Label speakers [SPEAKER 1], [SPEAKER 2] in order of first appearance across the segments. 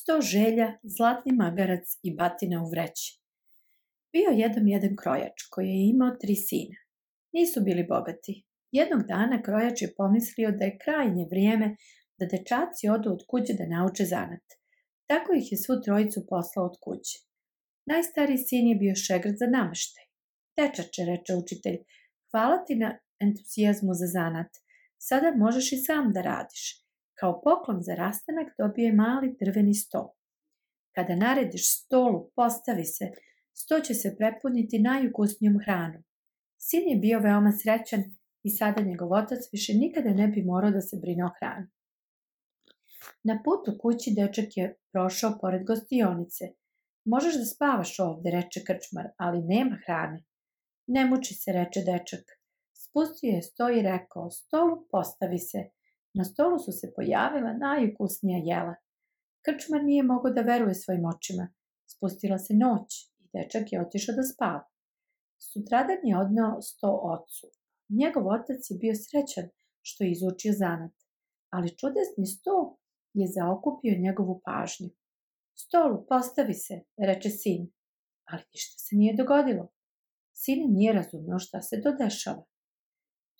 [SPEAKER 1] sto želja, zlatni magarac i batina u vreći. Bio jednom jedan krojač koji je imao tri sina. Nisu bili bogati. Jednog dana krojač je pomislio da je krajnje vrijeme da dečaci odu od kuće da nauče zanat. Tako ih je svu trojicu poslao od kuće. Najstariji sin je bio šegrt za nameštaj. Dečače, reče učitelj, hvala ti na entuzijazmu za zanat. Sada možeš i sam da radiš. Kao poklon za rastanak dobije mali drveni sto. Kada narediš stolu, postavi se, sto će se prepuniti najukusnijom hranom. Sin je bio veoma srećan i sada njegov otac više nikada ne bi morao da se brine o hrani. Na putu kući dečak je prošao pored gostionice. Možeš da spavaš ovde, reče krčmar, ali nema hrane. Ne muči se, reče dečak. Spustio je sto i rekao, stolu postavi se. Na stolu su se pojavila najukusnija jela. Krčmar nije mogao da veruje svojim očima. Spustila se noć i dečak je otišao da spava. Sutradan je odneo sto ocu. Njegov otac je bio srećan što je izučio zanat, ali čudesni sto je zaokupio njegovu pažnju. Stolu, postavi se, reče sin, ali ništa se nije dogodilo. Sin nije razumeo šta se dodešava.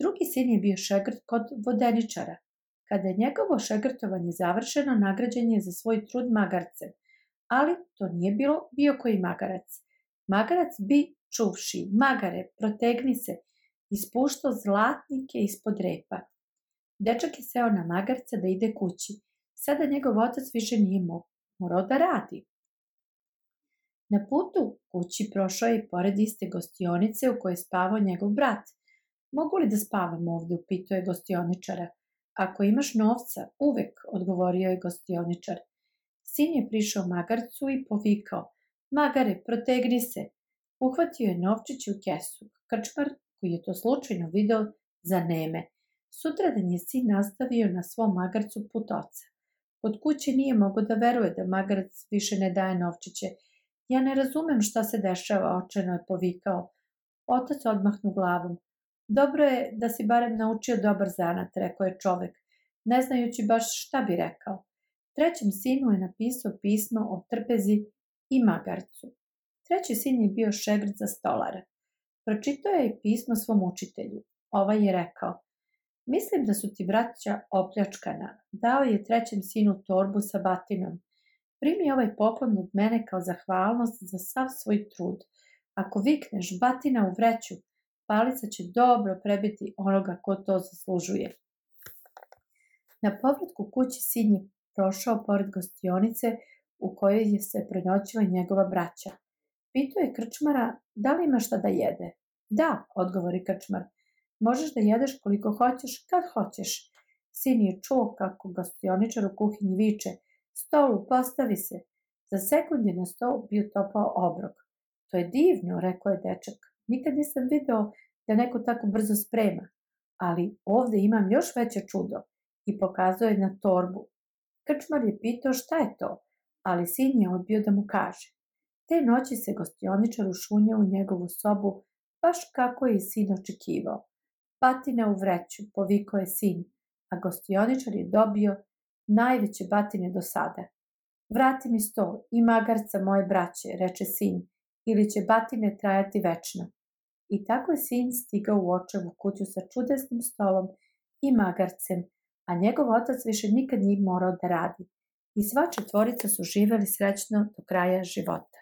[SPEAKER 1] Drugi sin je bio šegrt kod vodeničara, Kada je njegovo šegrtovanje završeno, nagrađen je za svoj trud magarcem, ali to nije bilo bio koji magarac. Magarac bi čuvši, magare, protegni se, ispuštao zlatnike ispod repa. Dečak je seo na magarca da ide kući. Sada njegov otac više nije morao da radi. Na putu kući prošao je pored iste gostionice u kojoj je spavao njegov brat. Mogu li da spavam ovde, upitao je gostioničara. Ako imaš novca, uvek, odgovorio je gostioničar. Sin je prišao magarcu i povikao, magare, protegni se. Uhvatio je novčić u kesu. Krčmar, koji je to slučajno video, za neme. Sutradan je sin nastavio na svom magarcu put oca. Od kuće nije mogo da veruje da magarac više ne daje novčiće. Ja ne razumem šta se dešava, očeno je povikao. Otac odmahnu glavom. Dobro je da si barem naučio dobar zanat, rekao je čovek, ne znajući baš šta bi rekao. Trećem sinu je napisao pismo o trpezi i magarcu. Treći sin je bio šegrt za stolara. Pročitao je i pismo svom učitelju. Ovaj je rekao, mislim da su ti braća opljačkana. Dao je trećem sinu torbu sa batinom. Primi ovaj poklon od mene kao zahvalnost za sav svoj trud. Ako vikneš batina u vreću, palica će dobro prebiti onoga ko to zaslužuje. Na povratku kući sin je prošao pored gostionice u kojoj je se prenoćila njegova braća. Pitao je krčmara da li ima šta da jede. Da, odgovori krčmar. Možeš da jedeš koliko hoćeš, kad hoćeš. Sin je čuo kako gostioničar u kuhinji viče. Stolu, postavi se. Za sekund je na stol bio topao obrok. To je divno, rekao je dečak. Nikad nisam video da neko tako brzo sprema, ali ovde imam još veće čudo i pokazuje na torbu. Krčmar je pitao šta je to, ali sin je odbio da mu kaže. Te noći se gostioničar ušunjao u njegovu sobu, baš kako je i sin očekivao. Batina u vreću, povikao je sin, a gostioničar je dobio najveće batine do sada. Vrati mi sto i magarca moje braće, reče sin, ili će batine trajati večno. I tako je sin stigao u očevu kuću sa čudesnim stolom i magarcem, a njegov otac više nikad nije morao da radi. I sva četvorica su živeli srećno do kraja života.